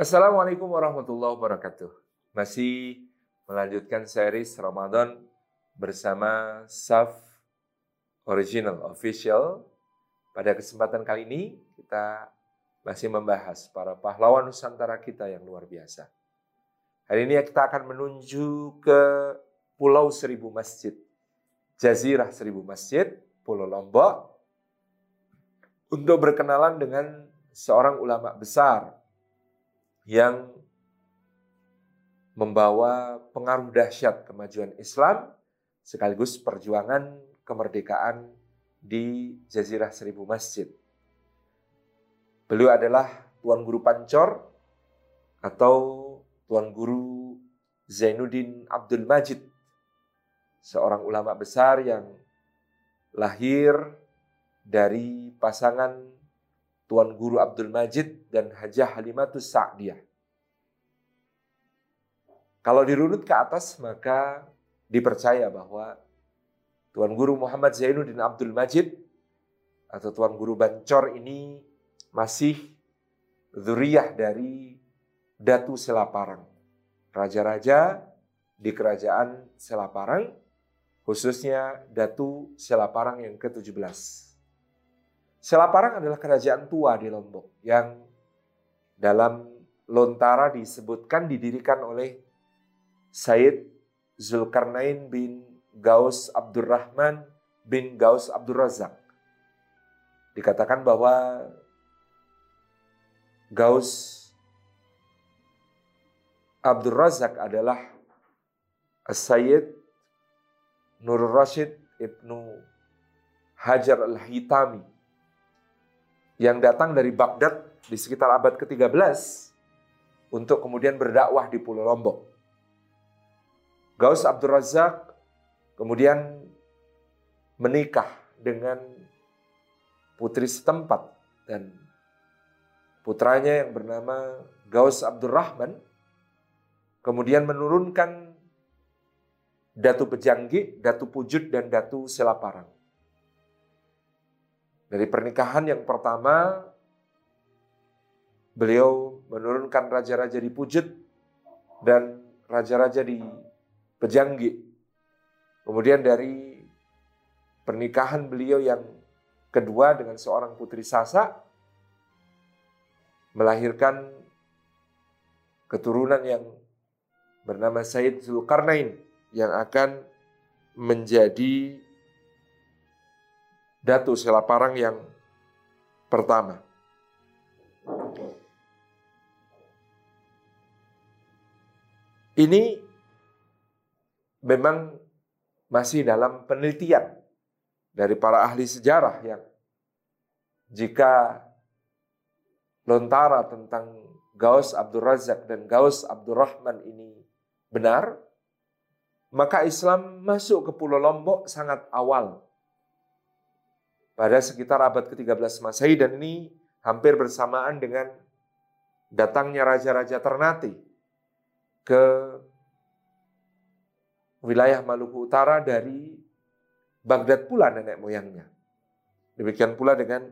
Assalamualaikum warahmatullahi wabarakatuh. Masih melanjutkan series Ramadan bersama Saf Original Official. Pada kesempatan kali ini kita masih membahas para pahlawan Nusantara kita yang luar biasa. Hari ini kita akan menuju ke Pulau Seribu Masjid. Jazirah Seribu Masjid, Pulau Lombok. Untuk berkenalan dengan seorang ulama besar yang membawa pengaruh dahsyat kemajuan Islam sekaligus perjuangan kemerdekaan di Jazirah Seribu Masjid. Beliau adalah Tuan Guru Pancor atau Tuan Guru Zainuddin Abdul Majid, seorang ulama besar yang lahir dari pasangan Tuan Guru Abdul Majid dan Hajah Halimatus Sa'diyah. Kalau dirunut ke atas maka dipercaya bahwa Tuan Guru Muhammad Zainuddin Abdul Majid atau Tuan Guru Bancor ini masih zuriyah dari Datu Selaparang. Raja-raja di kerajaan Selaparang, khususnya Datu Selaparang yang ke-17. Selaparang adalah kerajaan tua di Lombok yang dalam lontara disebutkan didirikan oleh Said Zulkarnain bin Gaus Abdurrahman bin Gaus Abdurrazak. Dikatakan bahwa Gaus Abdurrazak adalah Sayyid Nur Rashid Ibnu Hajar Al-Hitami yang datang dari Baghdad di sekitar abad ke-13 untuk kemudian berdakwah di Pulau Lombok. Gaus Abdul Razak kemudian menikah dengan putri setempat dan putranya yang bernama Gaus Abdurrahman kemudian menurunkan Datu Pejanggi, Datu Pujud, dan Datu Selaparang. Dari pernikahan yang pertama, beliau menurunkan raja-raja di Pujet dan raja-raja di Pejanggi. Kemudian dari pernikahan beliau yang kedua dengan seorang putri Sasa, melahirkan keturunan yang bernama Said Zulkarnain yang akan menjadi Datu Selaparang yang pertama. Ini memang masih dalam penelitian dari para ahli sejarah yang jika lontara tentang Gaus Abdul Razak dan Gaus Abdul Rahman ini benar, maka Islam masuk ke Pulau Lombok sangat awal pada sekitar abad ke-13 Masehi dan ini hampir bersamaan dengan datangnya raja-raja Ternate ke wilayah Maluku Utara dari Baghdad pula nenek moyangnya. Demikian pula dengan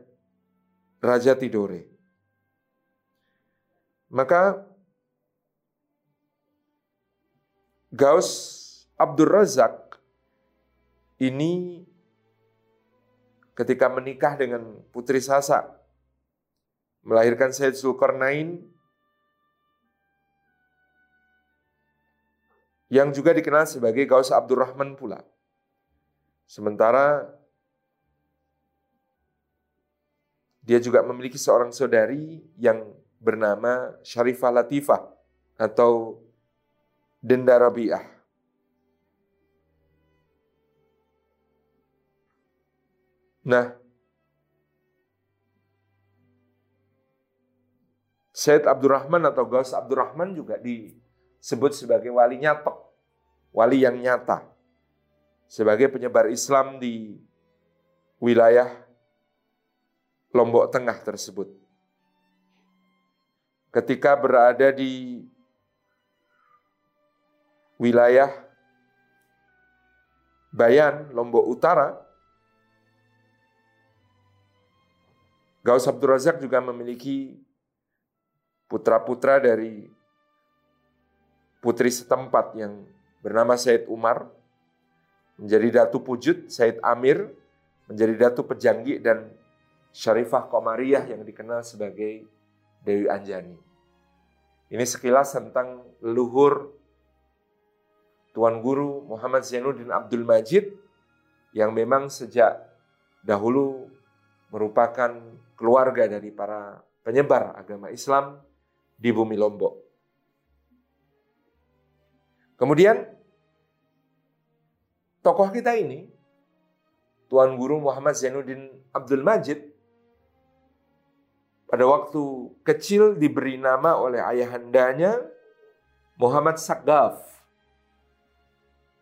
Raja Tidore. Maka Gaus Abdul Razak ini ketika menikah dengan putri Sasa, melahirkan Said Zulkarnain yang juga dikenal sebagai Gaus Abdurrahman pula. Sementara dia juga memiliki seorang saudari yang bernama Syarifah Latifah atau Denda Rabi'ah. Nah, Said Abdurrahman atau Gaus Abdurrahman juga disebut sebagai wali nyatok, wali yang nyata. Sebagai penyebar Islam di wilayah Lombok Tengah tersebut. Ketika berada di wilayah Bayan, Lombok Utara, Gaus Abdul Razak juga memiliki putra-putra dari putri setempat yang bernama Said Umar menjadi Datu Pujut, Said Amir menjadi Datu Pejanggi dan Syarifah Komariah yang dikenal sebagai Dewi Anjani. Ini sekilas tentang leluhur Tuan Guru Muhammad Zainuddin Abdul Majid yang memang sejak dahulu merupakan keluarga dari para penyebar agama Islam di bumi Lombok. Kemudian tokoh kita ini Tuan Guru Muhammad Zainuddin Abdul Majid pada waktu kecil diberi nama oleh ayahandanya Muhammad Sagaf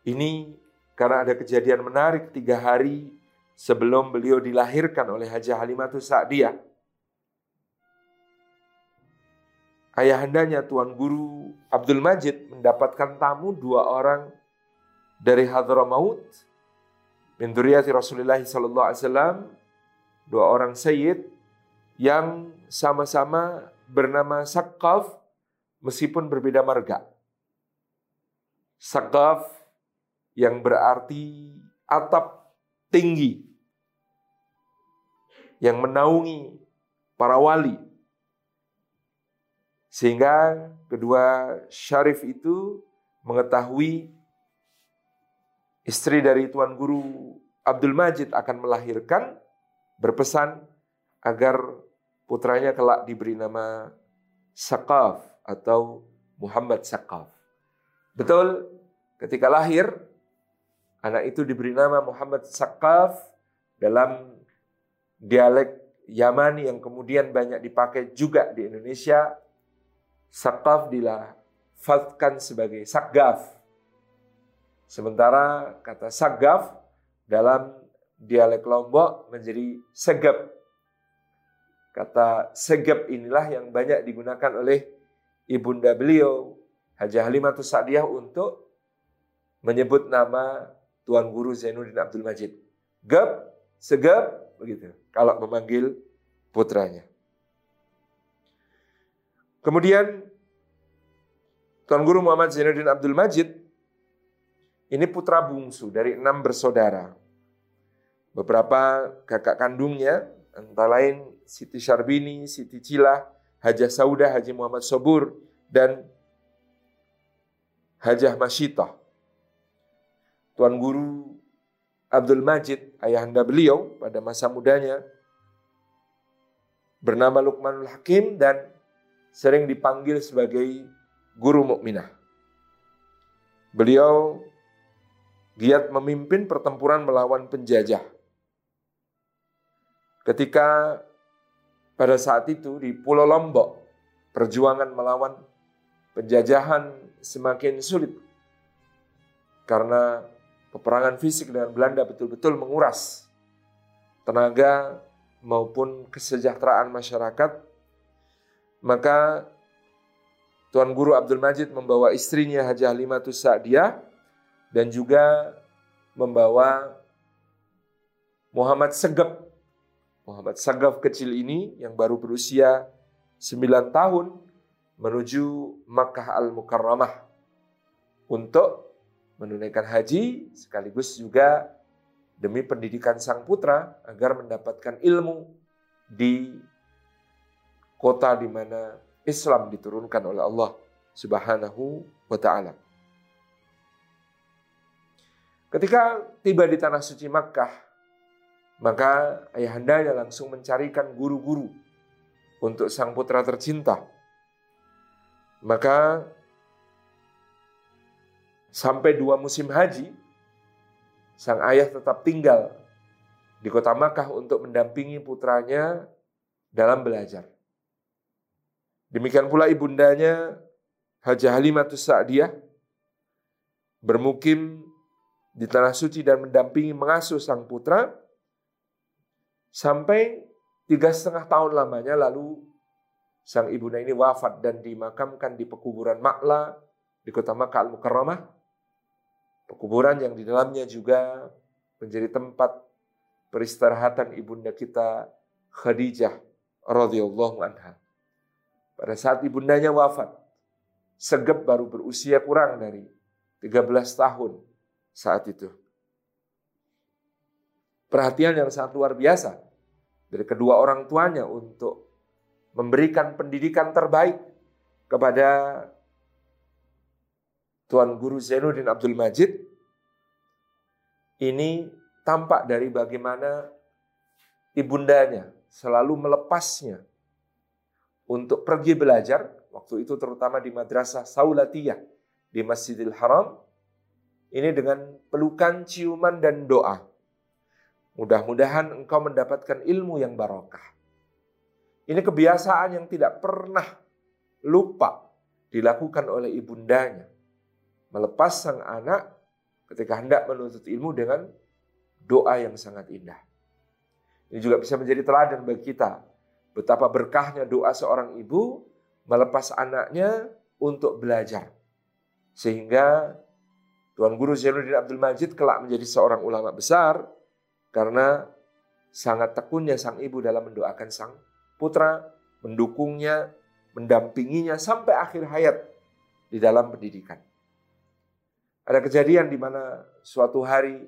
ini karena ada kejadian menarik tiga hari sebelum beliau dilahirkan oleh Haji Halimatus Sa'diyah. Ayahandanya Tuan Guru Abdul Majid mendapatkan tamu dua orang dari Hadramaut min duriyati Rasulullah sallallahu alaihi wasallam dua orang sayyid yang sama-sama bernama Sakaf meskipun berbeda marga. Sakaf yang berarti atap tinggi yang menaungi para wali. Sehingga kedua syarif itu mengetahui istri dari Tuan Guru Abdul Majid akan melahirkan, berpesan agar putranya kelak diberi nama Sakaf atau Muhammad Sakaf. Betul, ketika lahir Anak itu diberi nama Muhammad Sakaf dalam dialek Yamani yang kemudian banyak dipakai juga di Indonesia. Sakaf dilafazkan sebagai Sagaf. Sementara kata Sagaf dalam dialek Lombok menjadi Segep. Kata Segep inilah yang banyak digunakan oleh ibunda beliau, Haji Halimatus Sa'diyah untuk menyebut nama Tuan Guru Zainuddin Abdul Majid. Gap, segap, begitu. Kalau memanggil putranya. Kemudian Tuan Guru Muhammad Zainuddin Abdul Majid ini putra bungsu dari enam bersaudara. Beberapa kakak kandungnya antara lain Siti Syarbini, Siti Cilah, Hajah Saudah, Haji Muhammad Sobur, dan Hajah Masyitah. Tuan Guru Abdul Majid, ayahanda beliau pada masa mudanya, bernama Luqmanul Hakim dan sering dipanggil sebagai guru mukminah. Beliau giat memimpin pertempuran melawan penjajah. Ketika pada saat itu di Pulau Lombok, perjuangan melawan penjajahan semakin sulit karena peperangan fisik dengan Belanda betul-betul menguras tenaga maupun kesejahteraan masyarakat, maka Tuan Guru Abdul Majid membawa istrinya Haji Halimatus Sa'diyah dan juga membawa Muhammad Segep. Muhammad Segep kecil ini yang baru berusia 9 tahun menuju Makkah Al-Mukarramah untuk menunaikan haji sekaligus juga demi pendidikan sang putra agar mendapatkan ilmu di kota di mana Islam diturunkan oleh Allah Subhanahu wa taala. Ketika tiba di tanah suci Makkah, maka ayahandanya langsung mencarikan guru-guru untuk sang putra tercinta. Maka Sampai dua musim haji, sang ayah tetap tinggal di kota Makkah untuk mendampingi putranya dalam belajar. Demikian pula ibundanya Haji Halimatus Sa'diyah bermukim di tanah suci dan mendampingi mengasuh sang putra sampai tiga setengah tahun lamanya lalu sang ibunda ini wafat dan dimakamkan di pekuburan Makla di kota Makkah Al-Mukarramah Pekuburan yang di dalamnya juga menjadi tempat peristirahatan ibunda kita Khadijah radhiyallahu anha. pada saat ibundanya wafat. Segep baru berusia kurang dari 13 tahun saat itu. Perhatian yang sangat luar biasa dari kedua orang tuanya untuk memberikan pendidikan terbaik kepada Tuan Guru Zainuddin Abdul Majid ini tampak dari bagaimana ibundanya selalu melepasnya untuk pergi belajar waktu itu terutama di madrasah Saulatiyah di Masjidil Haram ini dengan pelukan, ciuman dan doa. Mudah-mudahan engkau mendapatkan ilmu yang barokah. Ini kebiasaan yang tidak pernah lupa dilakukan oleh ibundanya. Melepas sang anak ketika hendak menuntut ilmu dengan doa yang sangat indah. Ini juga bisa menjadi teladan bagi kita. Betapa berkahnya doa seorang ibu melepas anaknya untuk belajar. Sehingga Tuan Guru Zainuddin Abdul Majid kelak menjadi seorang ulama besar karena sangat tekunnya sang ibu dalam mendoakan sang putra, mendukungnya, mendampinginya sampai akhir hayat di dalam pendidikan. Ada kejadian di mana suatu hari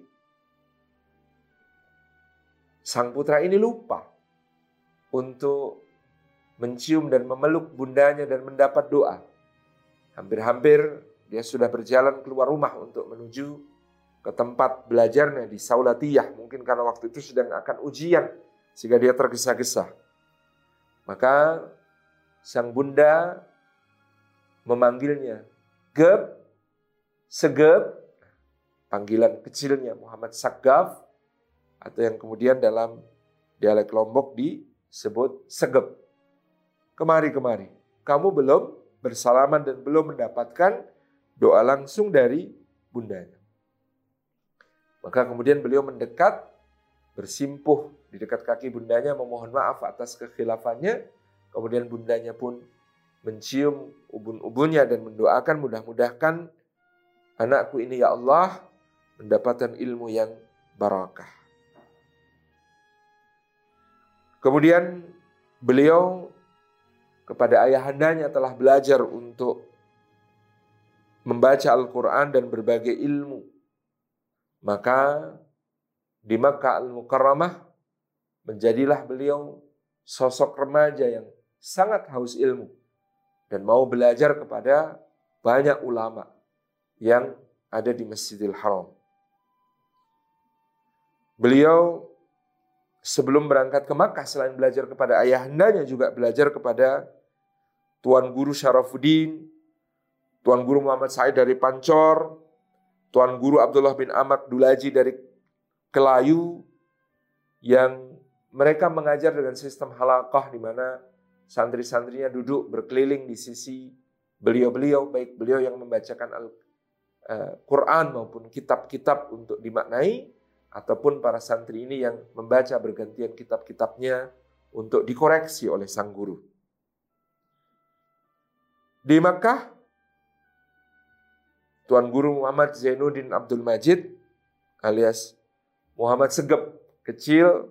sang putra ini lupa untuk mencium dan memeluk bundanya dan mendapat doa. Hampir-hampir dia sudah berjalan keluar rumah untuk menuju ke tempat belajarnya di Saulatiyah. Mungkin karena waktu itu sedang akan ujian sehingga dia tergesa-gesa. Maka sang bunda memanggilnya, Geb, Segep, panggilan kecilnya Muhammad Sagaf, atau yang kemudian dalam dialek Lombok disebut Segep. Kemari, kemari. Kamu belum bersalaman dan belum mendapatkan doa langsung dari bundanya. Maka kemudian beliau mendekat, bersimpuh di dekat kaki bundanya, memohon maaf atas kekhilafannya. Kemudian bundanya pun mencium ubun-ubunnya dan mendoakan mudah-mudahkan anakku ini ya Allah mendapatkan ilmu yang barakah. Kemudian beliau kepada ayahandanya telah belajar untuk membaca Al-Quran dan berbagai ilmu. Maka di Makkah Al-Mukarramah menjadilah beliau sosok remaja yang sangat haus ilmu dan mau belajar kepada banyak ulama yang ada di Masjidil Haram. Beliau sebelum berangkat ke Makkah selain belajar kepada ayahandanya juga belajar kepada Tuan Guru Syarafuddin, Tuan Guru Muhammad Said dari Pancor, Tuan Guru Abdullah bin Ahmad Dulaji dari Kelayu yang mereka mengajar dengan sistem halakah di mana santri-santrinya duduk berkeliling di sisi beliau-beliau baik beliau yang membacakan Quran maupun kitab-kitab untuk dimaknai ataupun para santri ini yang membaca bergantian kitab-kitabnya untuk dikoreksi oleh sang guru. Di Makkah, Tuan Guru Muhammad Zainuddin Abdul Majid alias Muhammad Segep kecil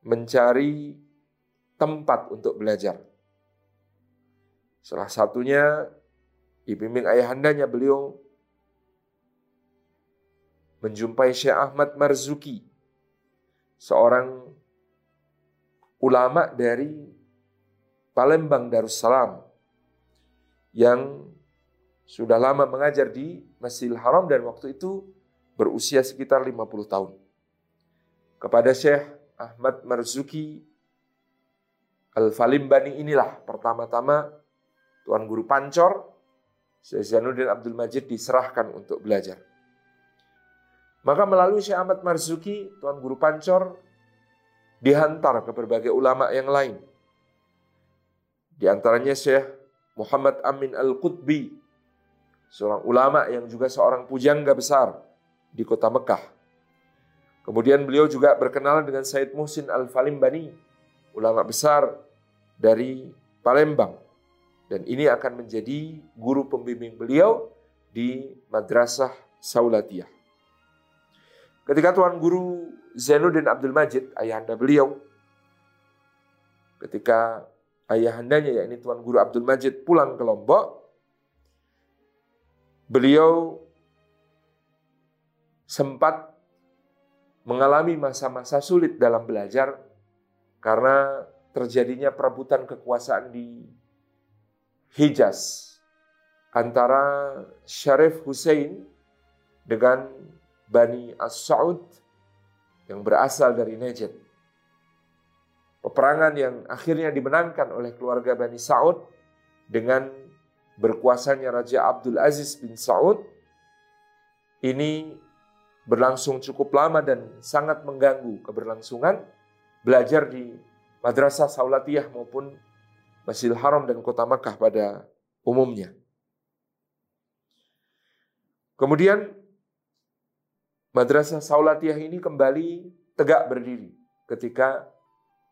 mencari tempat untuk belajar. Salah satunya Dibimbing ayahandanya beliau. Menjumpai Syekh Ahmad Marzuki, seorang ulama dari Palembang Darussalam. Yang sudah lama mengajar di Masjidil Haram dan waktu itu berusia sekitar 50 tahun. Kepada Syekh Ahmad Marzuki Al-Falimbani inilah pertama-tama Tuan Guru Pancor Syekh Zainuddin Abdul Majid diserahkan untuk belajar. Maka melalui Syekh Ahmad Marzuki, Tuan Guru Pancor dihantar ke berbagai ulama yang lain. Di antaranya Syekh Muhammad Amin Al-Qutbi, seorang ulama yang juga seorang pujangga besar di kota Mekah. Kemudian beliau juga berkenalan dengan Said Muhsin Al-Falimbani, ulama besar dari Palembang. Dan ini akan menjadi guru pembimbing beliau di Madrasah Saulatiyah. Ketika Tuan Guru Zainuddin Abdul Majid, ayahanda beliau, ketika ayahandanya yakni Tuan Guru Abdul Majid pulang ke Lombok, beliau sempat mengalami masa-masa sulit dalam belajar karena terjadinya perebutan kekuasaan di Hijaz antara Syarif Hussein dengan Bani As-Saud yang berasal dari Najd. Peperangan yang akhirnya dimenangkan oleh keluarga Bani Saud dengan berkuasanya Raja Abdul Aziz bin Saud ini berlangsung cukup lama dan sangat mengganggu keberlangsungan belajar di Madrasah Saulatiyah maupun Masjidil Haram dan Kota Makkah pada umumnya. Kemudian Madrasah Saulatiyah ini kembali tegak berdiri ketika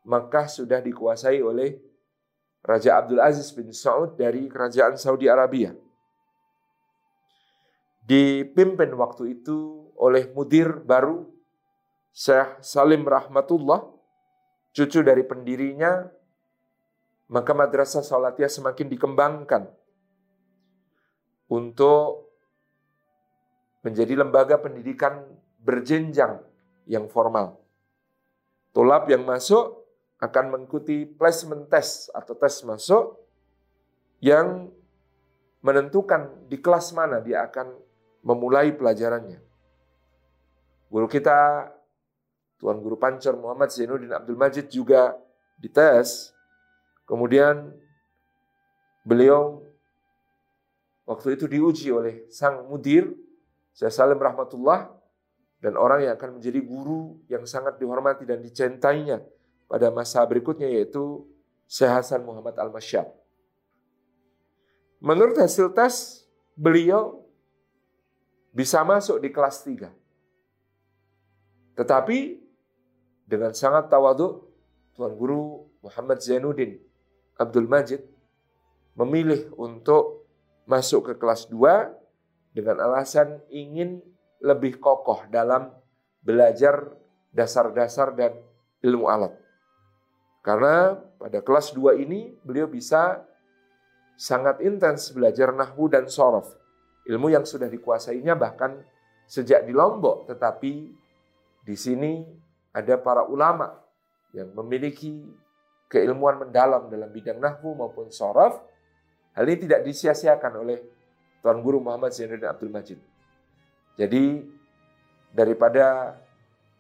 Makkah sudah dikuasai oleh Raja Abdul Aziz bin Saud dari kerajaan Saudi Arabia. Dipimpin waktu itu oleh mudir baru Syekh Salim Rahmatullah, cucu dari pendirinya, maka Madrasah Saulatiyah semakin dikembangkan untuk menjadi lembaga pendidikan berjenjang yang formal. Tulap yang masuk akan mengikuti placement test atau tes masuk yang menentukan di kelas mana dia akan memulai pelajarannya. Guru kita, Tuan Guru Pancor Muhammad Zainuddin Abdul Majid juga dites. Kemudian beliau waktu itu diuji oleh sang mudir, Syekh Salim Rahmatullah, dan orang yang akan menjadi guru yang sangat dihormati dan dicintainya pada masa berikutnya yaitu Syekh Hasan Muhammad Al-Masyad. Menurut hasil tes, beliau bisa masuk di kelas 3. Tetapi dengan sangat tawadu, Tuan Guru Muhammad Zainuddin Abdul Majid memilih untuk masuk ke kelas 2 dengan alasan ingin lebih kokoh dalam belajar dasar-dasar dan ilmu alat. Karena pada kelas 2 ini beliau bisa sangat intens belajar nahwu dan sorof. Ilmu yang sudah dikuasainya bahkan sejak di Lombok. Tetapi di sini ada para ulama yang memiliki keilmuan mendalam dalam bidang nahwu maupun sorof. Hal ini tidak disia-siakan oleh Tuan Guru Muhammad Zainuddin Abdul Majid. Jadi daripada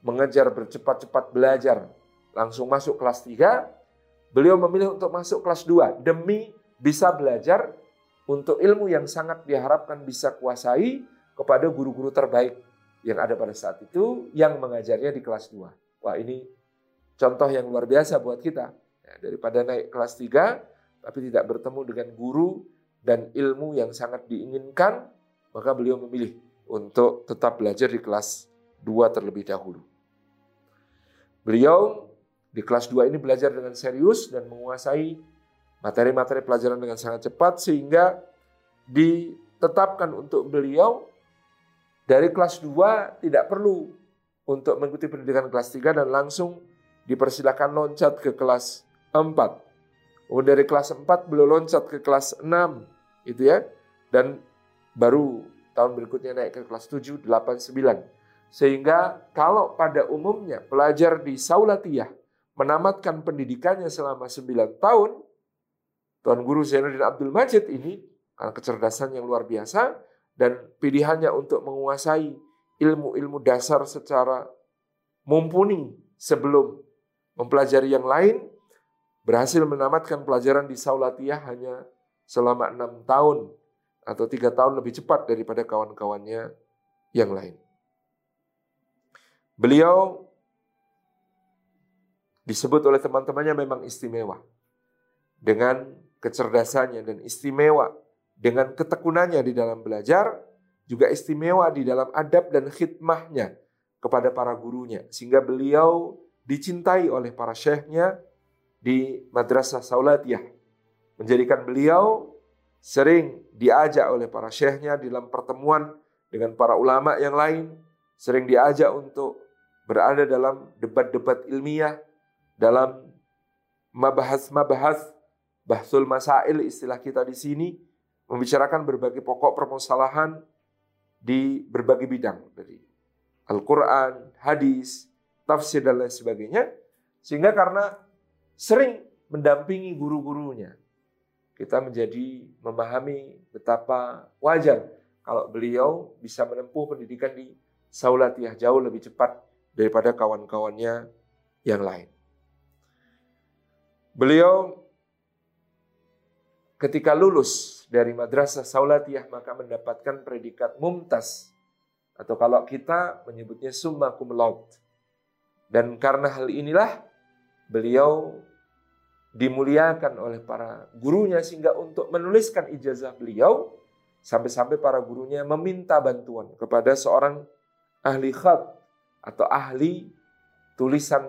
mengejar bercepat-cepat belajar langsung masuk kelas 3, beliau memilih untuk masuk kelas 2 demi bisa belajar untuk ilmu yang sangat diharapkan bisa kuasai kepada guru-guru terbaik yang ada pada saat itu yang mengajarnya di kelas 2. Wah ini contoh yang luar biasa buat kita. Ya, daripada naik kelas 3 tapi tidak bertemu dengan guru dan ilmu yang sangat diinginkan, maka beliau memilih untuk tetap belajar di kelas 2 terlebih dahulu. Beliau di kelas 2 ini belajar dengan serius dan menguasai materi-materi pelajaran dengan sangat cepat sehingga ditetapkan untuk beliau dari kelas 2 tidak perlu untuk mengikuti pendidikan kelas 3 dan langsung dipersilakan loncat ke kelas 4. Kemudian dari kelas 4 beliau loncat ke kelas 6 itu ya. Dan baru tahun berikutnya naik ke kelas 7, 8, 9. Sehingga kalau pada umumnya pelajar di Saulatiyah menamatkan pendidikannya selama 9 tahun, Tuan Guru Zainuddin Abdul Majid ini karena kecerdasan yang luar biasa dan pilihannya untuk menguasai ilmu-ilmu dasar secara mumpuni sebelum mempelajari yang lain, berhasil menamatkan pelajaran di Saulatiyah hanya selama enam tahun atau tiga tahun lebih cepat daripada kawan-kawannya yang lain. Beliau disebut oleh teman-temannya memang istimewa. Dengan kecerdasannya dan istimewa dengan ketekunannya di dalam belajar, juga istimewa di dalam adab dan khidmahnya kepada para gurunya. Sehingga beliau dicintai oleh para syekhnya di Madrasah Saulatiyah. Menjadikan beliau sering diajak oleh para syekhnya dalam pertemuan dengan para ulama yang lain. Sering diajak untuk berada dalam debat-debat ilmiah dalam mabahas-mabahas bahsul masail istilah kita di sini membicarakan berbagai pokok permasalahan di berbagai bidang dari Al-Quran, hadis, tafsir dan lain sebagainya. Sehingga karena sering mendampingi guru-gurunya, kita menjadi memahami betapa wajar kalau beliau bisa menempuh pendidikan di Saulatiyah jauh lebih cepat daripada kawan-kawannya yang lain. Beliau ketika lulus dari madrasah Saulatiyah maka mendapatkan predikat mumtaz atau kalau kita menyebutnya summa cum laude. Dan karena hal inilah beliau dimuliakan oleh para gurunya sehingga untuk menuliskan ijazah beliau sampai-sampai para gurunya meminta bantuan kepada seorang ahli khat atau ahli tulisan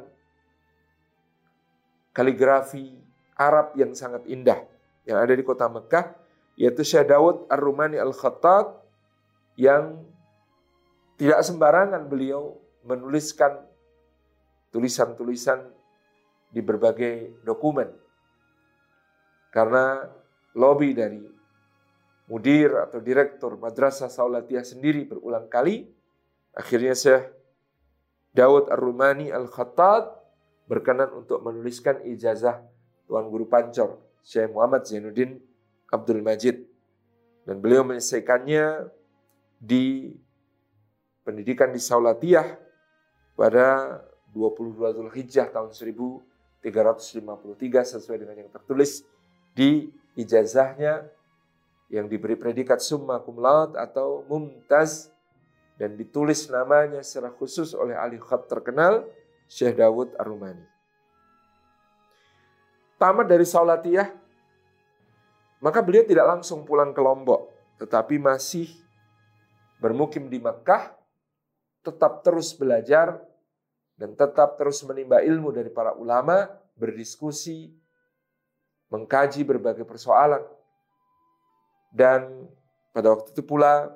kaligrafi Arab yang sangat indah yang ada di kota Mekah yaitu Syekh Dawud Ar-Rumani Al-Khattab yang tidak sembarangan beliau menuliskan tulisan-tulisan di berbagai dokumen. Karena lobby dari mudir atau direktur Madrasah Saulatiyah sendiri berulang kali, akhirnya Syekh Daud Ar-Rumani Al-Khattab berkenan untuk menuliskan ijazah Tuan Guru Pancor, Syekh Muhammad Zainuddin Abdul Majid. Dan beliau menyelesaikannya di pendidikan di Saulatiyah pada 22 Zulhijjah tahun 1353 sesuai dengan yang tertulis di ijazahnya yang diberi predikat summa cum laude atau mumtaz dan ditulis namanya secara khusus oleh ahli khat terkenal Syekh Dawud Ar-Rumani. Tamat dari Saulatiyah, maka beliau tidak langsung pulang ke Lombok, tetapi masih bermukim di Mekah tetap terus belajar dan tetap terus menimba ilmu dari para ulama, berdiskusi, mengkaji berbagai persoalan. Dan pada waktu itu pula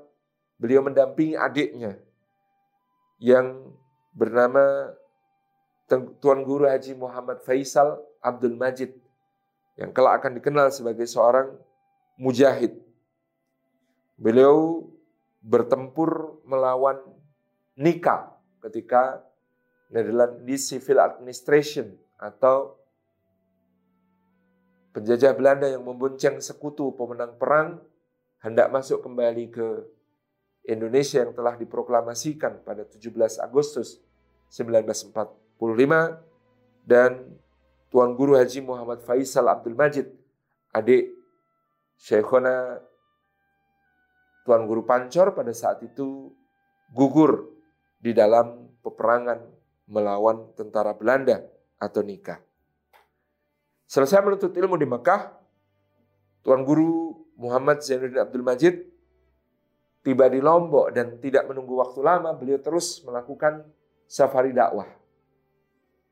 beliau mendampingi adiknya yang bernama Tuan Guru Haji Muhammad Faisal Abdul Majid yang kelak akan dikenal sebagai seorang mujahid. Beliau bertempur melawan nikah ketika di Civil Administration atau penjajah Belanda yang membonceng sekutu pemenang perang hendak masuk kembali ke Indonesia yang telah diproklamasikan pada 17 Agustus 1945 dan Tuan Guru Haji Muhammad Faisal Abdul Majid adik Syekhona Tuan Guru Pancor pada saat itu gugur di dalam peperangan melawan tentara Belanda atau nikah. Selesai menuntut ilmu di Mekah, Tuan Guru Muhammad Zainuddin Abdul Majid tiba di Lombok dan tidak menunggu waktu lama, beliau terus melakukan safari dakwah.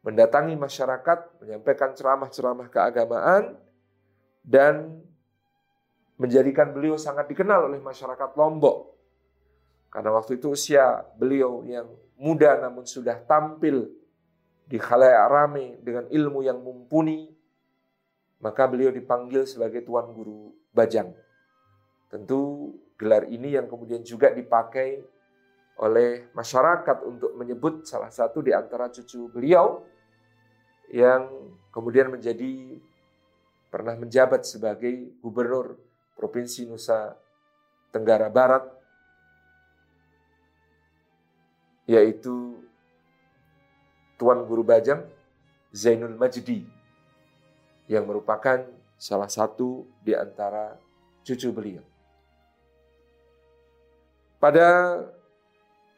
Mendatangi masyarakat, menyampaikan ceramah-ceramah keagamaan, dan menjadikan beliau sangat dikenal oleh masyarakat Lombok karena waktu itu usia beliau yang muda namun sudah tampil di khalayak rame dengan ilmu yang mumpuni, maka beliau dipanggil sebagai Tuan Guru Bajang. Tentu gelar ini yang kemudian juga dipakai oleh masyarakat untuk menyebut salah satu di antara cucu beliau yang kemudian menjadi pernah menjabat sebagai gubernur Provinsi Nusa Tenggara Barat yaitu Tuan Guru Bajang Zainul Majdi yang merupakan salah satu di antara cucu beliau. Pada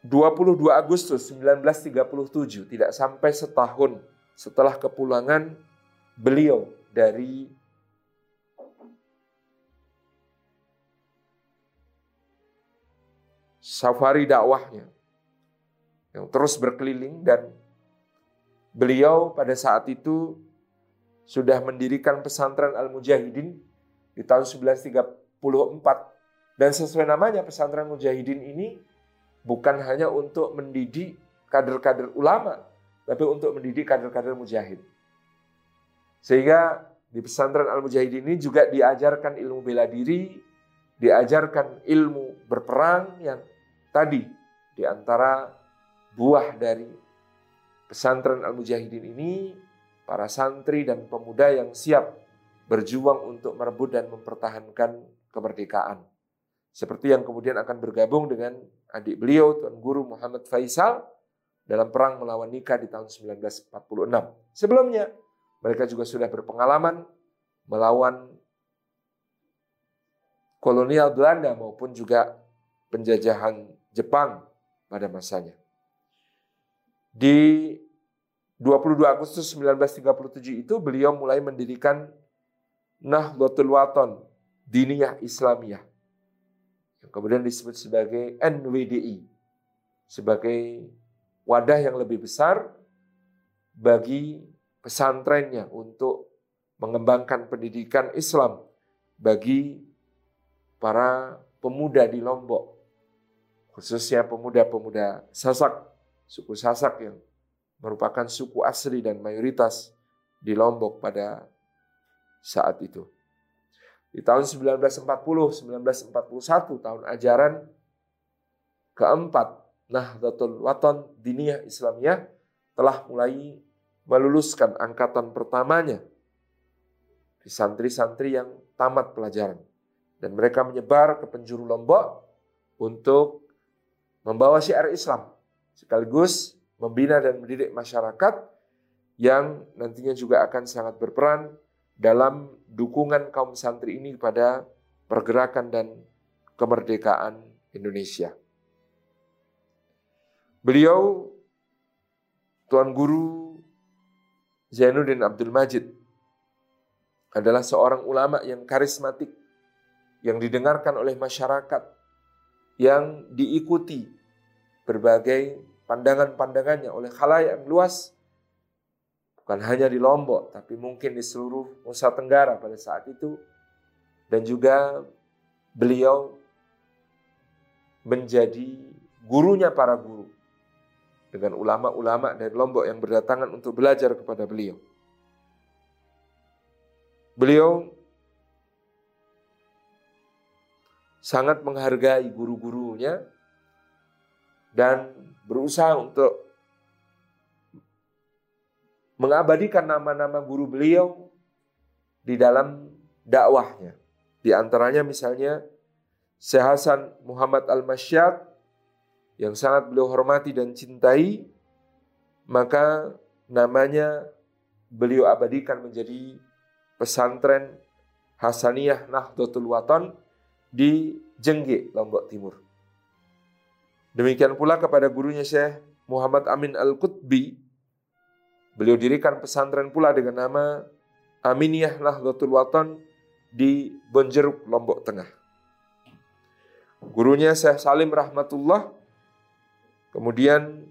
22 Agustus 1937, tidak sampai setahun setelah kepulangan beliau dari safari dakwahnya yang terus berkeliling dan beliau pada saat itu sudah mendirikan pesantren Al-Mujahidin di tahun 1934 dan sesuai namanya pesantren Mujahidin ini bukan hanya untuk mendidik kader-kader ulama tapi untuk mendidik kader-kader mujahid. Sehingga di pesantren Al-Mujahidin ini juga diajarkan ilmu bela diri, diajarkan ilmu berperang yang tadi di antara buah dari pesantren Al-Mujahidin ini para santri dan pemuda yang siap berjuang untuk merebut dan mempertahankan kemerdekaan. Seperti yang kemudian akan bergabung dengan adik beliau, Tuan Guru Muhammad Faisal, dalam perang melawan Nika di tahun 1946. Sebelumnya, mereka juga sudah berpengalaman melawan kolonial Belanda maupun juga penjajahan Jepang pada masanya. Di 22 Agustus 1937 itu beliau mulai mendirikan Nahdlatul Waton, Diniyah Islamiyah. Yang kemudian disebut sebagai NWDI. Sebagai wadah yang lebih besar bagi pesantrennya untuk mengembangkan pendidikan Islam bagi para pemuda di Lombok, khususnya pemuda-pemuda Sasak, suku Sasak yang merupakan suku asli dan mayoritas di Lombok pada saat itu. Di tahun 1940-1941 tahun ajaran keempat Nahdlatul Waton Diniyah Islamiyah telah mulai meluluskan angkatan pertamanya di santri-santri yang tamat pelajaran. Dan mereka menyebar ke penjuru Lombok untuk membawa syiar Islam. Sekaligus membina dan mendidik masyarakat yang nantinya juga akan sangat berperan dalam dukungan kaum santri ini kepada pergerakan dan kemerdekaan Indonesia. Beliau Tuan Guru Zainuddin Abdul Majid adalah seorang ulama yang karismatik, yang didengarkan oleh masyarakat, yang diikuti berbagai pandangan-pandangannya oleh khalayak yang luas, bukan hanya di Lombok, tapi mungkin di seluruh Nusa Tenggara pada saat itu, dan juga beliau menjadi gurunya para guru dengan ulama-ulama dari Lombok yang berdatangan untuk belajar kepada beliau. Beliau sangat menghargai guru-gurunya dan berusaha untuk mengabadikan nama-nama guru beliau di dalam dakwahnya. Di antaranya misalnya Syekh Hasan Muhammad Al-Masyad yang sangat beliau hormati dan cintai, maka namanya beliau abadikan menjadi pesantren Hasaniyah Nahdlatul Watan di Jengge, Lombok Timur. Demikian pula kepada gurunya Syekh Muhammad Amin Al-Qutbi, beliau dirikan pesantren pula dengan nama Aminiyah Nahdlatul Watan di Bonjeruk, Lombok Tengah. Gurunya Syekh Salim Rahmatullah Kemudian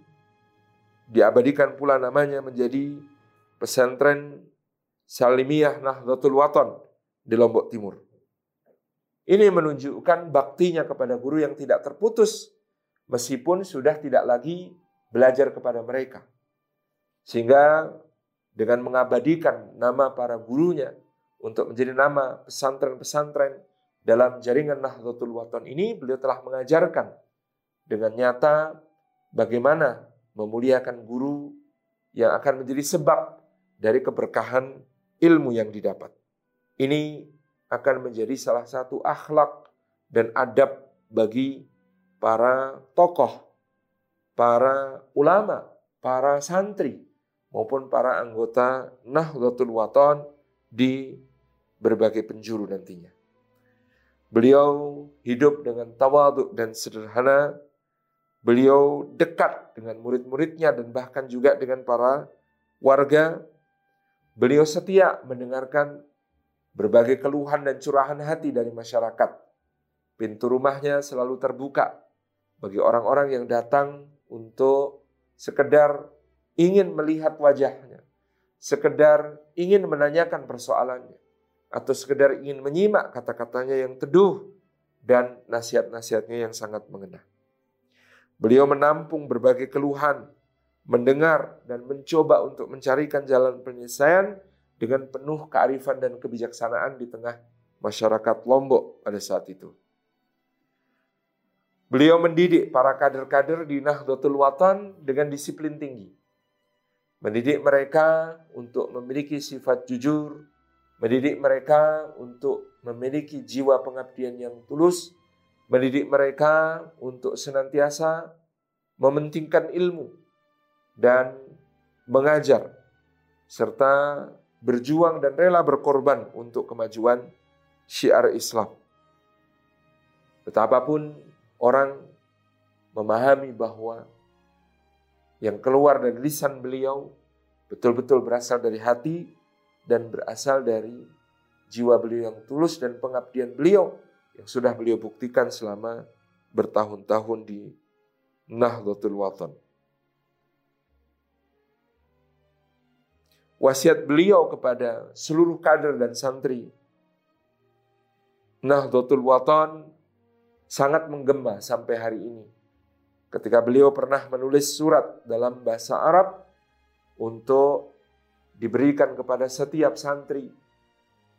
diabadikan pula namanya menjadi pesantren Salimiyah Nahdlatul Waton di Lombok Timur. Ini menunjukkan baktinya kepada guru yang tidak terputus meskipun sudah tidak lagi belajar kepada mereka. Sehingga dengan mengabadikan nama para gurunya untuk menjadi nama pesantren-pesantren dalam jaringan Nahdlatul Waton ini, beliau telah mengajarkan dengan nyata bagaimana memuliakan guru yang akan menjadi sebab dari keberkahan ilmu yang didapat. Ini akan menjadi salah satu akhlak dan adab bagi para tokoh, para ulama, para santri, maupun para anggota Nahdlatul Waton di berbagai penjuru nantinya. Beliau hidup dengan tawaduk dan sederhana Beliau dekat dengan murid-muridnya dan bahkan juga dengan para warga. Beliau setia mendengarkan berbagai keluhan dan curahan hati dari masyarakat. Pintu rumahnya selalu terbuka bagi orang-orang yang datang untuk sekedar ingin melihat wajahnya, sekedar ingin menanyakan persoalannya, atau sekedar ingin menyimak kata-katanya yang teduh dan nasihat-nasihatnya yang sangat mengena. Beliau menampung berbagai keluhan, mendengar dan mencoba untuk mencarikan jalan penyelesaian dengan penuh kearifan dan kebijaksanaan di tengah masyarakat Lombok pada saat itu. Beliau mendidik para kader-kader di Nahdlatul Watan dengan disiplin tinggi. Mendidik mereka untuk memiliki sifat jujur, mendidik mereka untuk memiliki jiwa pengabdian yang tulus, mendidik mereka untuk senantiasa mementingkan ilmu dan mengajar serta berjuang dan rela berkorban untuk kemajuan syiar Islam. Betapapun orang memahami bahwa yang keluar dari lisan beliau betul-betul berasal dari hati dan berasal dari jiwa beliau yang tulus dan pengabdian beliau yang sudah beliau buktikan selama bertahun-tahun di Nahdlatul Watan. wasiat beliau kepada seluruh kader dan santri. Nahdlatul Watan sangat menggema sampai hari ini. Ketika beliau pernah menulis surat dalam bahasa Arab untuk diberikan kepada setiap santri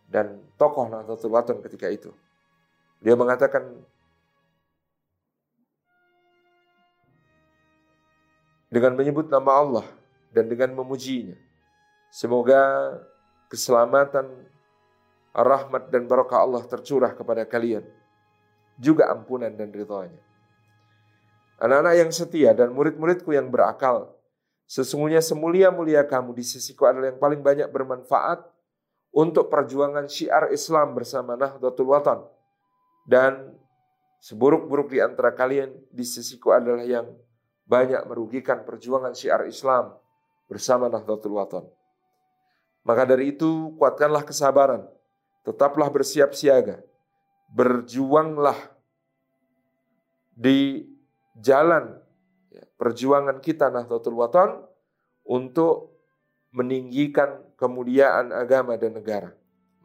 dan tokoh Nahdlatul Watan ketika itu. Dia mengatakan dengan menyebut nama Allah dan dengan memujinya. Semoga keselamatan, rahmat dan barakah Allah tercurah kepada kalian. Juga ampunan dan ridhonya. Anak-anak yang setia dan murid-muridku yang berakal, sesungguhnya semulia-mulia kamu di sisiku adalah yang paling banyak bermanfaat untuk perjuangan syiar Islam bersama Nahdlatul Watan. Dan seburuk-buruk di antara kalian di sisiku adalah yang banyak merugikan perjuangan syiar Islam bersama Nahdlatul Watan. Maka dari itu kuatkanlah kesabaran, tetaplah bersiap siaga, berjuanglah di jalan ya, perjuangan kita Nahdlatul Watan untuk meninggikan kemuliaan agama dan negara.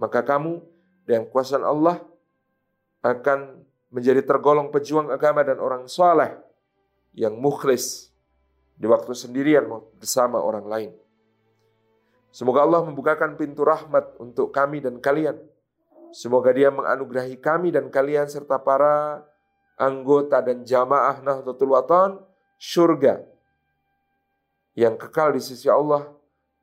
Maka kamu dengan kuasa Allah akan menjadi tergolong pejuang agama dan orang soleh yang mukhlis di waktu sendirian bersama orang lain. Semoga Allah membukakan pintu rahmat untuk kami dan kalian. Semoga dia menganugerahi kami dan kalian serta para anggota dan jamaah Nahdlatul Watan surga yang kekal di sisi Allah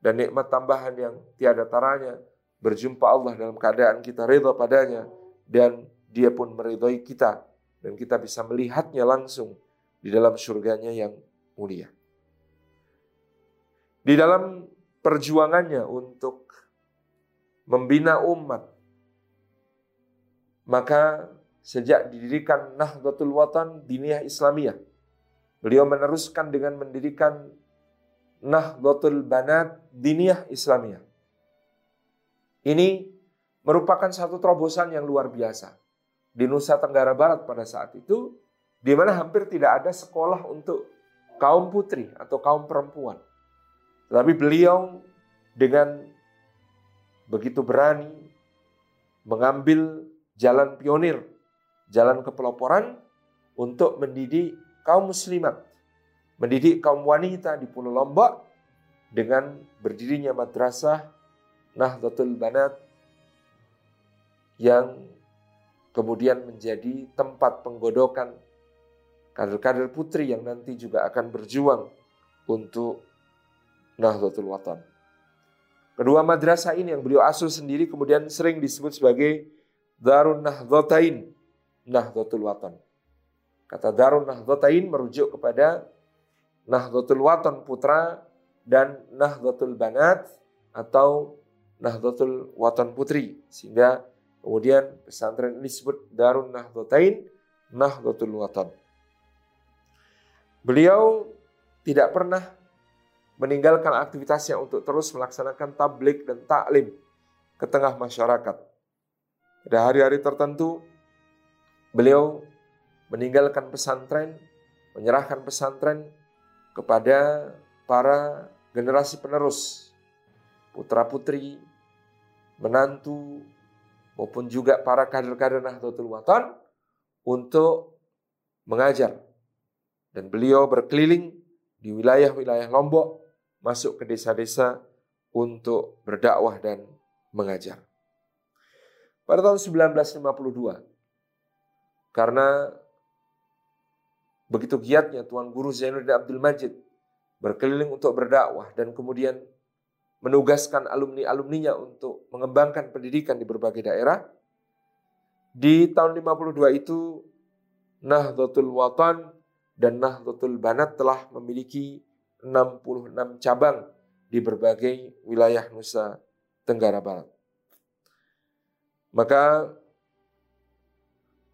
dan nikmat tambahan yang tiada taranya berjumpa Allah dalam keadaan kita ridha padanya dan dia pun meridhai kita dan kita bisa melihatnya langsung di dalam surganya yang mulia. Di dalam perjuangannya untuk membina umat. Maka sejak didirikan Nahdlatul Watan Diniyah Islamiyah, beliau meneruskan dengan mendirikan Nahdlatul Banat Diniyah Islamiyah. Ini merupakan satu terobosan yang luar biasa di Nusa Tenggara Barat pada saat itu, di mana hampir tidak ada sekolah untuk kaum putri atau kaum perempuan. Tetapi beliau dengan begitu berani mengambil jalan pionir, jalan kepeloporan untuk mendidik kaum muslimat, mendidik kaum wanita di Pulau Lombok dengan berdirinya madrasah Nahdlatul Banat yang kemudian menjadi tempat penggodokan kader-kader putri yang nanti juga akan berjuang untuk Nahdlatul Watan. Kedua madrasah ini yang beliau asuh sendiri kemudian sering disebut sebagai Darun Nahdlatain, Nahdlatul Watan. Kata Darun Nahdlatain merujuk kepada Nahdlatul Watan putra dan Nahdlatul Banat atau Nahdlatul Watan putri. Sehingga kemudian pesantren ini disebut Darun Nahdlatain, Nahdlatul Watan. Beliau tidak pernah meninggalkan aktivitasnya untuk terus melaksanakan tablik dan taklim ke tengah masyarakat. Pada hari-hari tertentu, beliau meninggalkan pesantren, menyerahkan pesantren kepada para generasi penerus, putra-putri, menantu, maupun juga para kader-kader Nahdlatul Watan untuk mengajar. Dan beliau berkeliling di wilayah-wilayah Lombok masuk ke desa-desa untuk berdakwah dan mengajar. Pada tahun 1952, karena begitu giatnya Tuan Guru Zainuddin Abdul Majid berkeliling untuk berdakwah dan kemudian menugaskan alumni-alumninya untuk mengembangkan pendidikan di berbagai daerah. Di tahun 52 itu Nahdlatul Watan dan Nahdlatul Banat telah memiliki 66 cabang di berbagai wilayah Nusa Tenggara Barat. Maka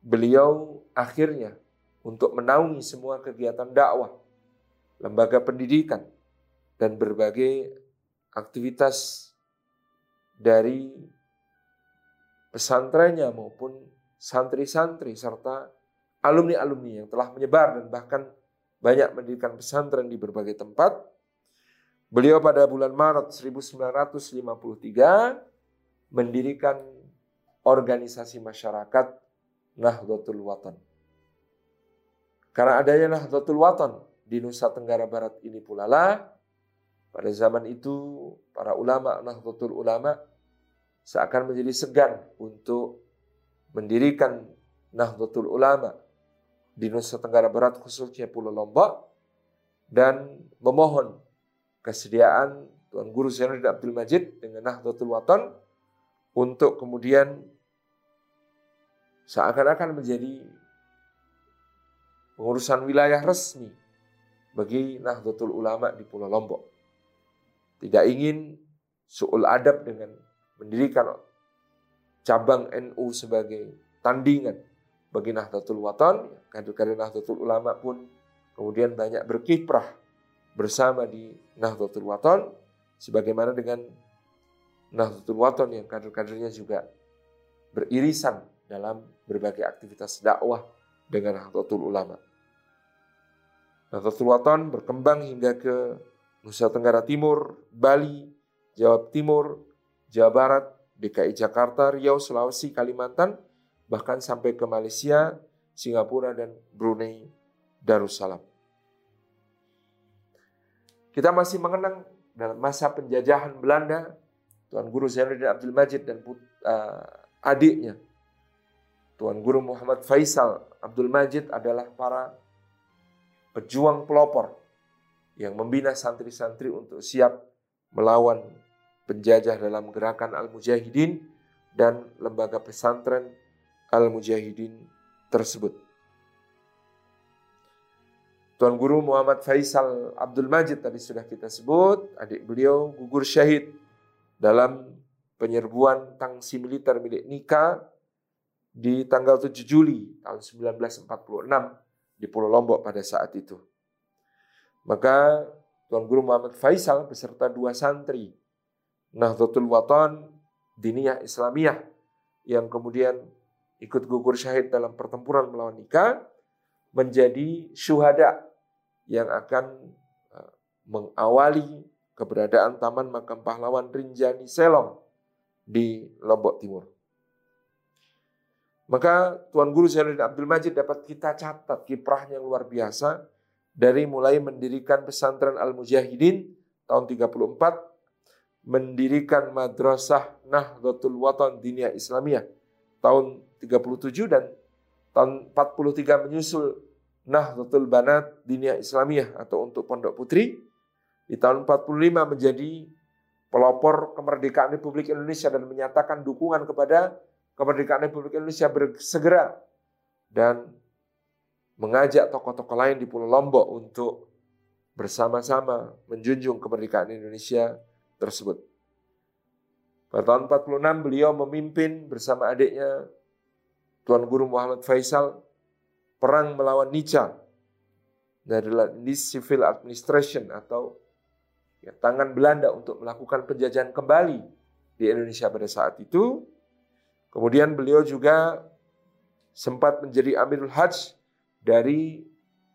beliau akhirnya untuk menaungi semua kegiatan dakwah, lembaga pendidikan, dan berbagai aktivitas dari pesantrennya maupun santri-santri serta alumni-alumni yang telah menyebar dan bahkan banyak mendirikan pesantren di berbagai tempat. Beliau pada bulan Maret 1953 mendirikan organisasi masyarakat Nahdlatul Watan. Karena adanya Nahdlatul Watan di Nusa Tenggara Barat ini pula lah, pada zaman itu para ulama Nahdlatul Ulama seakan menjadi segan untuk mendirikan Nahdlatul Ulama di Nusa Tenggara Barat khususnya Pulau Lombok dan memohon kesediaan Tuan Guru Zainuddin Abdul Majid dengan Nahdlatul Watan untuk kemudian seakan-akan menjadi pengurusan wilayah resmi bagi Nahdlatul Ulama di Pulau Lombok. Tidak ingin su'ul adab dengan mendirikan cabang NU sebagai tandingan bagi Nahdlatul Watan, kader-kader Nahdlatul Ulama pun kemudian banyak berkiprah bersama di Nahdlatul Watan, sebagaimana dengan Nahdlatul Watan yang kader-kadernya juga beririsan dalam berbagai aktivitas dakwah dengan Nahdlatul Ulama. Nahdlatul Watan berkembang hingga ke Nusa Tenggara Timur, Bali, Jawa Timur, Jawa Barat, DKI Jakarta, Riau, Sulawesi, Kalimantan, bahkan sampai ke Malaysia, Singapura, dan Brunei Darussalam. Kita masih mengenang dalam masa penjajahan Belanda, Tuan Guru Zainuddin Abdul Majid dan uh, adiknya Tuan Guru Muhammad Faisal Abdul Majid adalah para pejuang pelopor yang membina santri-santri untuk siap melawan penjajah dalam gerakan Al-Mujahidin dan lembaga pesantren Al-Mujahidin tersebut. Tuan Guru Muhammad Faisal Abdul Majid tadi sudah kita sebut, adik beliau gugur syahid dalam penyerbuan tangsi militer milik Nika di tanggal 7 Juli tahun 1946 di Pulau Lombok pada saat itu. Maka Tuan Guru Muhammad Faisal beserta dua santri Nahdlatul Watan Diniyah Islamiyah yang kemudian ikut gugur syahid dalam pertempuran melawan Nika menjadi syuhada yang akan uh, mengawali keberadaan Taman Makam Pahlawan Rinjani Selong di Lombok Timur. Maka Tuan Guru Zainuddin Abdul Majid dapat kita catat kiprahnya luar biasa dari mulai mendirikan pesantren Al-Mujahidin tahun 34, mendirikan madrasah Nahdlatul Watan Diniyah Islamiyah tahun 37 dan tahun 43 menyusul Nahdlatul Banat Diniyah Islamiyah atau untuk Pondok Putri. Di tahun 45 menjadi pelopor kemerdekaan Republik Indonesia dan menyatakan dukungan kepada kemerdekaan Republik Indonesia bersegera dan mengajak tokoh-tokoh lain di Pulau Lombok untuk bersama-sama menjunjung kemerdekaan Indonesia tersebut. Pada tahun 46 beliau memimpin bersama adiknya Tuan Guru Muhammad Faisal perang melawan Nica dari Civil Administration atau ya, tangan Belanda untuk melakukan penjajahan kembali di Indonesia pada saat itu Kemudian beliau juga sempat menjadi Amirul Hajj dari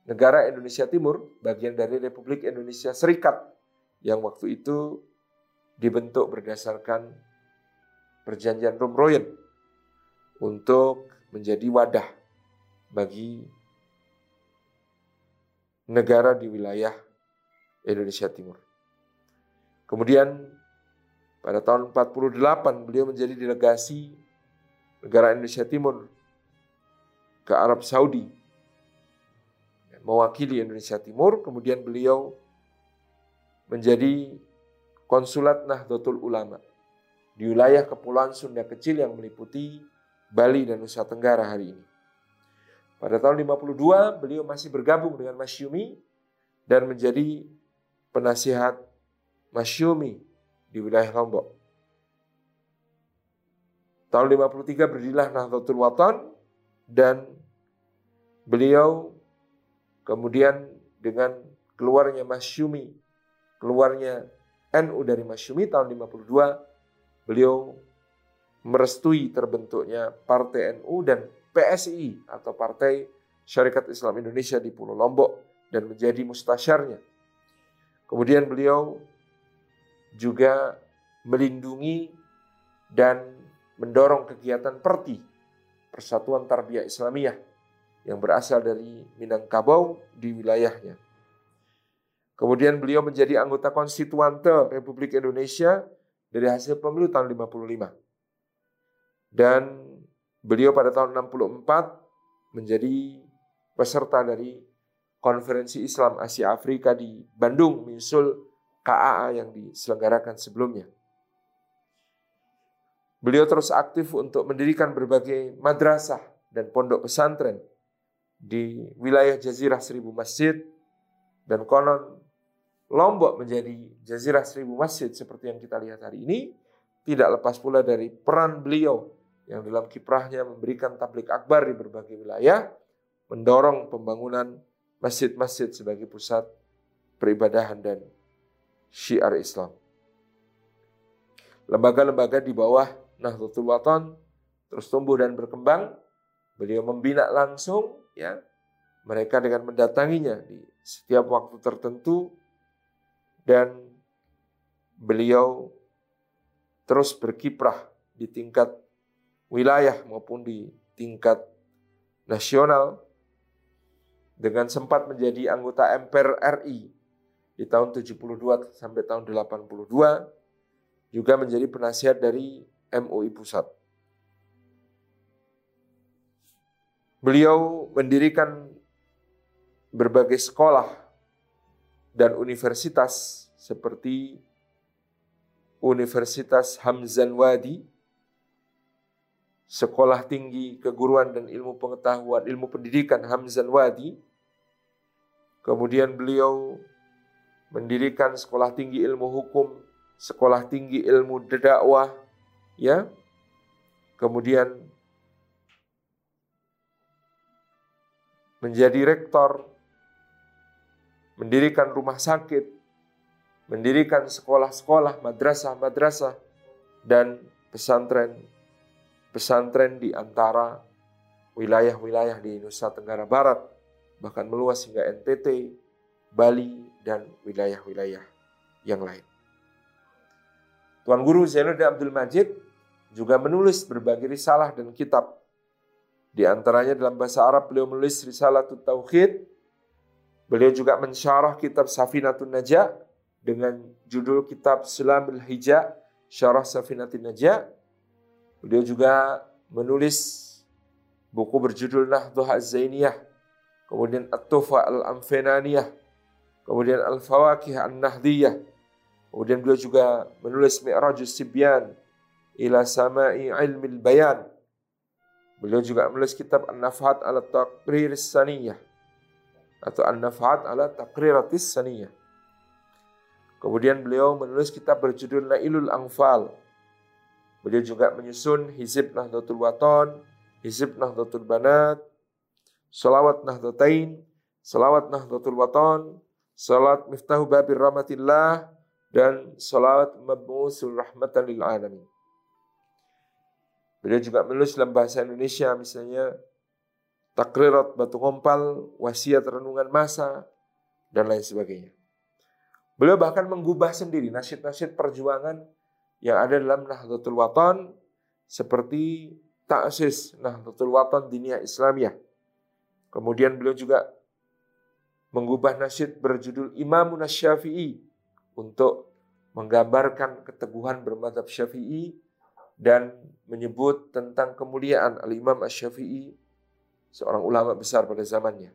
negara Indonesia Timur, bagian dari Republik Indonesia Serikat yang waktu itu dibentuk berdasarkan perjanjian Romroyen untuk menjadi wadah bagi negara di wilayah Indonesia Timur. Kemudian Pada tahun 48 beliau menjadi delegasi negara Indonesia Timur ke Arab Saudi. Mewakili Indonesia Timur, kemudian beliau menjadi konsulat Nahdlatul Ulama di wilayah Kepulauan Sunda kecil yang meliputi Bali dan Nusa Tenggara hari ini. Pada tahun 52 beliau masih bergabung dengan Masyumi dan menjadi penasihat Masyumi di wilayah Lombok. Tahun 53 berdirilah Nahdlatul Watan dan beliau kemudian dengan keluarnya Masyumi, keluarnya NU dari Masyumi tahun 52 beliau merestui terbentuknya Partai NU dan PSI atau Partai Syarikat Islam Indonesia di Pulau Lombok dan menjadi mustasyarnya. Kemudian beliau juga melindungi dan mendorong kegiatan perti Persatuan Tarbiyah Islamiyah yang berasal dari Minangkabau di wilayahnya. Kemudian beliau menjadi anggota konstituante Republik Indonesia dari hasil pemilu tahun 55. Dan beliau pada tahun 64 menjadi peserta dari Konferensi Islam Asia Afrika di Bandung menyusul KAA yang diselenggarakan sebelumnya. Beliau terus aktif untuk mendirikan berbagai madrasah dan pondok pesantren di wilayah Jazirah Seribu Masjid dan konon Lombok menjadi jazirah seribu masjid seperti yang kita lihat hari ini tidak lepas pula dari peran beliau yang dalam kiprahnya memberikan tablik akbar di berbagai wilayah, mendorong pembangunan masjid-masjid sebagai pusat peribadahan dan syiar Islam. Lembaga-lembaga di bawah Nahdlatul Watan terus tumbuh dan berkembang. Beliau membina langsung ya mereka dengan mendatanginya di setiap waktu tertentu dan beliau terus berkiprah di tingkat wilayah maupun di tingkat nasional dengan sempat menjadi anggota MPR RI di tahun 72 sampai tahun 82 juga menjadi penasihat dari MUI Pusat. Beliau mendirikan berbagai sekolah dan universitas seperti Universitas Hamzan Wadi, Sekolah Tinggi Keguruan dan Ilmu Pengetahuan, Ilmu Pendidikan Hamzan Wadi. Kemudian beliau mendirikan Sekolah Tinggi Ilmu Hukum, Sekolah Tinggi Ilmu Dakwah, ya. Kemudian menjadi rektor mendirikan rumah sakit, mendirikan sekolah-sekolah, madrasah-madrasah, dan pesantren-pesantren di antara wilayah-wilayah di Nusa Tenggara Barat, bahkan meluas hingga NTT, Bali, dan wilayah-wilayah yang lain. Tuan Guru Zainuddin Abdul Majid juga menulis berbagai risalah dan kitab. Di antaranya dalam bahasa Arab beliau menulis Risalah Tauhid, Beliau juga mensyarah kitab Safinatun Najah dengan judul kitab Sulamul Hijab Syarah Safinatun Najah. Beliau juga menulis buku berjudul Nahduh Az-Zainiyah, kemudian At-Tufa Al-Amfenaniyah, kemudian Al-Fawakih An-Nahdiyah. Kemudian beliau juga menulis Mi'rajus Sibyan ila Sama'i Ilmil Bayan. Beliau juga menulis kitab An-Nafhat Al-Taqrir Saniyah atau An-Naf'at ala Taqriratis Saniyah. Kemudian beliau menulis kitab berjudul Nailul Angfal. Beliau juga menyusun Hizib Nahdlatul Waton, Hizib Nahdlatul Banat, Salawat Nahdlatain, Salawat Nahdlatul Waton, Salat Miftahu Babir Rahmatillah, dan Salawat Mabmusul Rahmatan Lil Alamin. Beliau juga menulis dalam bahasa Indonesia misalnya takrirat batu kompal, wasiat renungan masa, dan lain sebagainya. Beliau bahkan menggubah sendiri nasyid-nasyid perjuangan yang ada dalam Nahdlatul Watan seperti Ta'sis Nahdlatul Watan Diniyah Islamiyah. Kemudian beliau juga mengubah nasyid berjudul Imamun Syafi'i untuk menggambarkan keteguhan bermadhab syafi'i dan menyebut tentang kemuliaan Al-Imam Ash-Syafi'i, seorang ulama besar pada zamannya.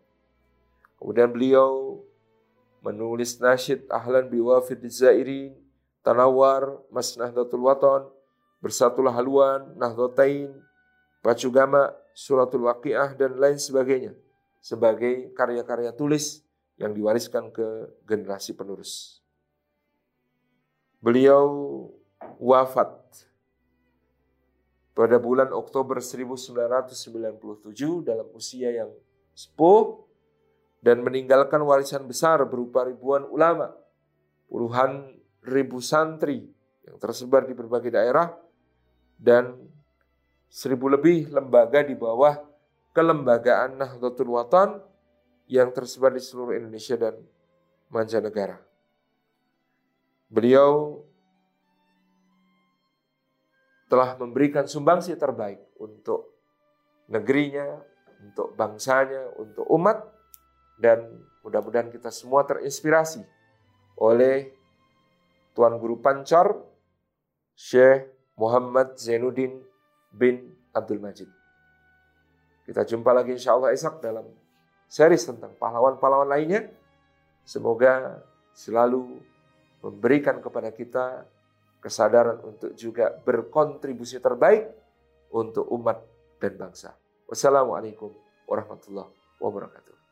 Kemudian beliau menulis nasyid Ahlan biwafid Zairin, Tanawar, Mas Nahdlatul Waton, Bersatulah Haluan, Nahdlatain, Pacu Gama, Suratul Waqiah, dan lain sebagainya. Sebagai karya-karya tulis yang diwariskan ke generasi penerus. Beliau wafat pada bulan Oktober 1997 dalam usia yang sepuh dan meninggalkan warisan besar berupa ribuan ulama, puluhan ribu santri yang tersebar di berbagai daerah dan seribu lebih lembaga di bawah kelembagaan Nahdlatul Watan yang tersebar di seluruh Indonesia dan mancanegara. Beliau telah memberikan sumbangsi terbaik untuk negerinya, untuk bangsanya, untuk umat, dan mudah-mudahan kita semua terinspirasi oleh Tuan Guru Pancor, Syekh Muhammad Zainuddin bin Abdul Majid. Kita jumpa lagi insya Allah esok dalam series tentang pahlawan-pahlawan lainnya. Semoga selalu memberikan kepada kita kesadaran untuk juga berkontribusi terbaik untuk umat dan bangsa. Wassalamualaikum warahmatullahi wabarakatuh.